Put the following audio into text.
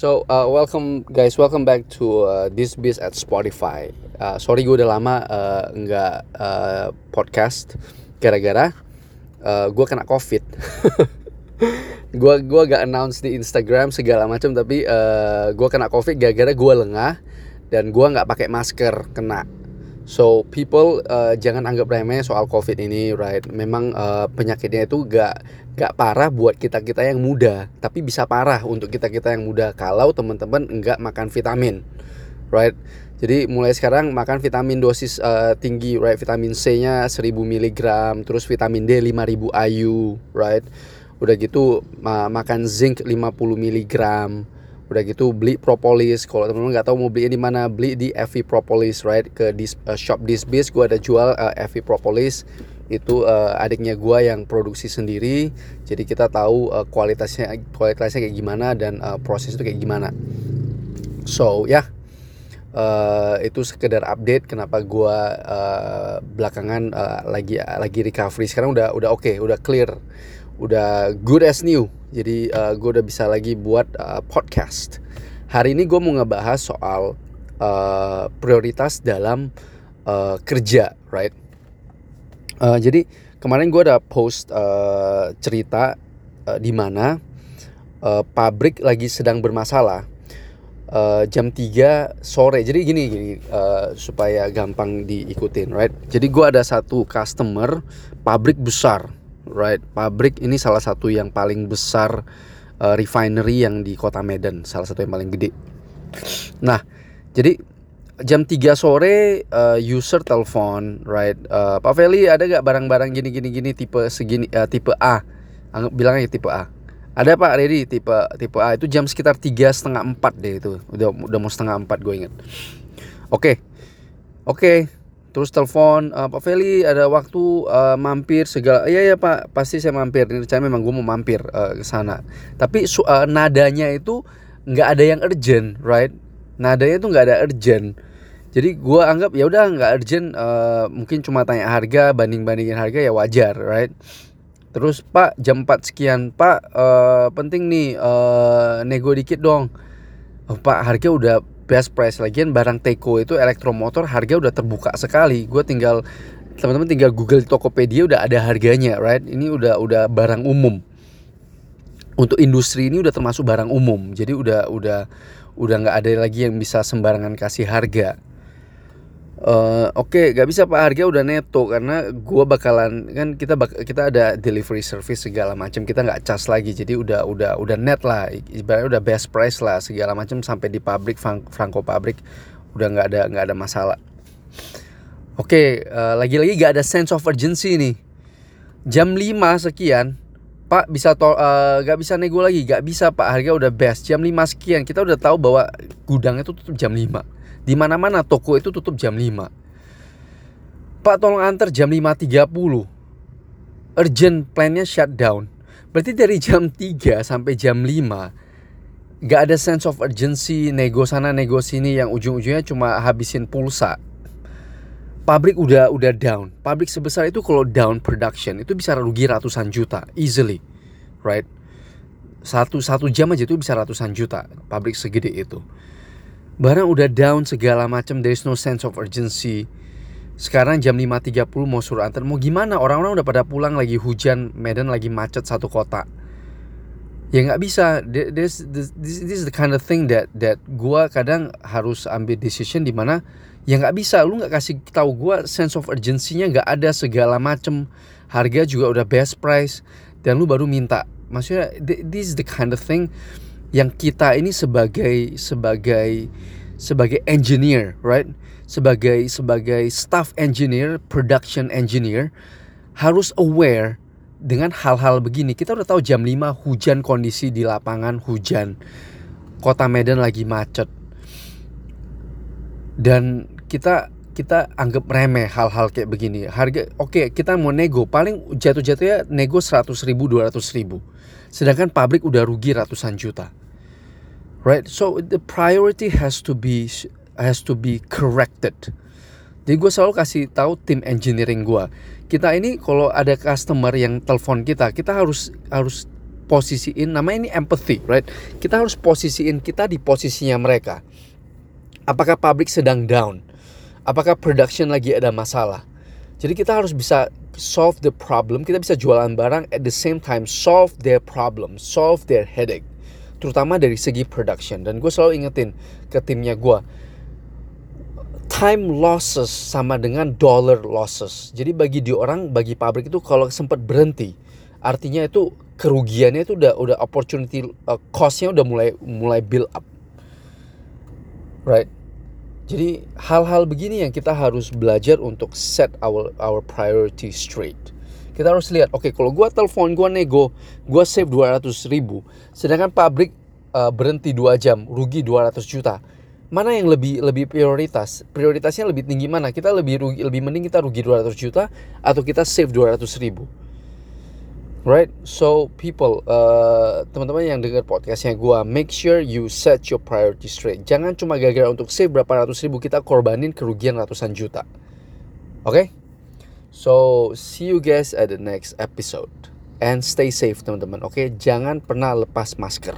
So uh, welcome guys, welcome back to uh, this biz at Spotify. Uh, sorry gue udah lama uh, nggak uh, podcast gara-gara uh, gue kena covid. gue gua gak announce di Instagram segala macam tapi uh, gue kena covid gara-gara gue lengah dan gue nggak pakai masker kena. So people uh, jangan anggap remeh soal COVID ini, right? Memang uh, penyakitnya itu gak gak parah buat kita kita yang muda, tapi bisa parah untuk kita kita yang muda kalau teman-teman nggak makan vitamin, right? Jadi mulai sekarang makan vitamin dosis uh, tinggi, right? Vitamin C-nya 1000 mg, terus vitamin D 5000 IU, right? Udah gitu uh, makan zinc 50 mg udah gitu beli propolis. Kalau teman-teman nggak tahu mau beli di mana beli di FV Propolis right? Ke dis, uh, shop Disbiz gue ada jual uh, FV Propolis. Itu uh, adiknya gue yang produksi sendiri. Jadi kita tahu uh, kualitasnya kualitasnya kayak gimana dan uh, proses itu kayak gimana. So ya. Yeah. uh, itu sekedar update kenapa gue uh, belakangan uh, lagi lagi recovery. Sekarang udah udah oke okay, udah clear. Udah good as new jadi uh, gue udah bisa lagi buat uh, podcast. Hari ini gue mau ngebahas soal uh, prioritas dalam uh, kerja, right? Uh, jadi kemarin gue ada post uh, cerita uh, di mana uh, pabrik lagi sedang bermasalah uh, jam 3 sore. Jadi gini gini uh, supaya gampang diikutin, right? Jadi gue ada satu customer pabrik besar right? Pabrik ini salah satu yang paling besar uh, refinery yang di kota Medan, salah satu yang paling gede. Nah, jadi jam 3 sore uh, user telepon, right? Uh, Pak Feli ada gak barang-barang gini gini gini tipe segini uh, tipe A? Anggap bilangnya tipe A. Ada Pak ready tipe tipe A itu jam sekitar tiga setengah empat deh itu udah udah mau setengah empat gue inget. Oke, okay. oke. Okay terus telepon uh, Pak Feli ada waktu uh, mampir segala iya ya Pak pasti saya mampir. Ini saya memang gue mau mampir uh, ke sana. Tapi uh, nadanya itu nggak ada yang urgent right? Nadanya itu nggak ada urgent. Jadi gue anggap ya udah nggak urgent uh, mungkin cuma tanya harga banding bandingin harga ya wajar right? Terus Pak jam 4 sekian Pak uh, penting nih uh, nego dikit dong. Oh, Pak harga udah best price. Lagian barang Teko itu elektromotor harga udah terbuka sekali. Gue tinggal teman-teman tinggal Google Tokopedia udah ada harganya right? Ini udah udah barang umum. Untuk industri ini udah termasuk barang umum. Jadi udah udah udah nggak ada lagi yang bisa sembarangan kasih harga Uh, Oke, okay, gak bisa pak. Harga udah neto karena gue bakalan kan kita bak kita ada delivery service segala macam kita nggak cas lagi jadi udah udah udah net lah. Ibaratnya udah best price lah segala macam sampai di pabrik Franco pabrik udah nggak ada nggak ada masalah. Oke, okay, uh, eh, lagi-lagi gak ada sense of urgency nih. Jam 5 sekian, Pak bisa to uh, gak bisa nego lagi, gak bisa Pak. Harga udah best. Jam 5 sekian kita udah tahu bahwa gudangnya tuh tutup jam 5 di mana-mana toko itu tutup jam 5. Pak tolong antar jam 5.30. Urgent plannya shutdown. Berarti dari jam 3 sampai jam 5 gak ada sense of urgency nego sana nego sini yang ujung-ujungnya cuma habisin pulsa. Pabrik udah udah down. Pabrik sebesar itu kalau down production itu bisa rugi ratusan juta easily, right? Satu satu jam aja itu bisa ratusan juta. Pabrik segede itu barang udah down segala macam there is no sense of urgency. Sekarang jam 5.30 mau suruh antar. Mau gimana? Orang-orang udah pada pulang lagi hujan Medan lagi macet satu kota. Ya nggak bisa. This, this, this is the kind of thing that that gua kadang harus ambil decision di mana ya nggak bisa. Lu nggak kasih tahu gua sense of urgency-nya nggak ada segala macam harga juga udah best price. Dan lu baru minta. Maksudnya this is the kind of thing yang kita ini sebagai sebagai sebagai engineer, right? Sebagai sebagai staff engineer, production engineer harus aware dengan hal-hal begini. Kita udah tahu jam 5 hujan kondisi di lapangan hujan. Kota Medan lagi macet. Dan kita kita anggap remeh hal-hal kayak begini. Harga oke, okay, kita mau nego, paling jatuh-jatuhnya nego 100 ribu, 200 ribu. Sedangkan pabrik udah rugi ratusan juta right? So the priority has to be has to be corrected. Jadi gue selalu kasih tahu tim engineering gue kita ini kalau ada customer yang telepon kita kita harus harus posisiin namanya ini empathy right? Kita harus posisiin kita di posisinya mereka. Apakah pabrik sedang down? Apakah production lagi ada masalah? Jadi kita harus bisa solve the problem kita bisa jualan barang at the same time solve their problem solve their headache terutama dari segi production dan gue selalu ingetin ke timnya gue time losses sama dengan dollar losses. Jadi bagi di orang, bagi pabrik itu kalau sempat berhenti, artinya itu kerugiannya itu udah udah opportunity uh, costnya udah mulai mulai build up, right? Jadi hal-hal begini yang kita harus belajar untuk set our our priority straight. Kita harus lihat, oke kalau gua telepon, gua nego, gua save 200 ribu, sedangkan pabrik uh, berhenti dua jam, rugi 200 juta. Mana yang lebih lebih prioritas? Prioritasnya lebih tinggi mana? Kita lebih rugi lebih mending kita rugi 200 juta atau kita save 200 ribu? Right? So people uh, teman-teman yang dengar podcastnya gue make sure you set your priority straight. Jangan cuma gara-gara untuk save berapa ratus ribu kita korbanin kerugian ratusan juta. Oke? okay? So see you guys at the next episode and stay safe teman-teman oke okay? jangan pernah lepas masker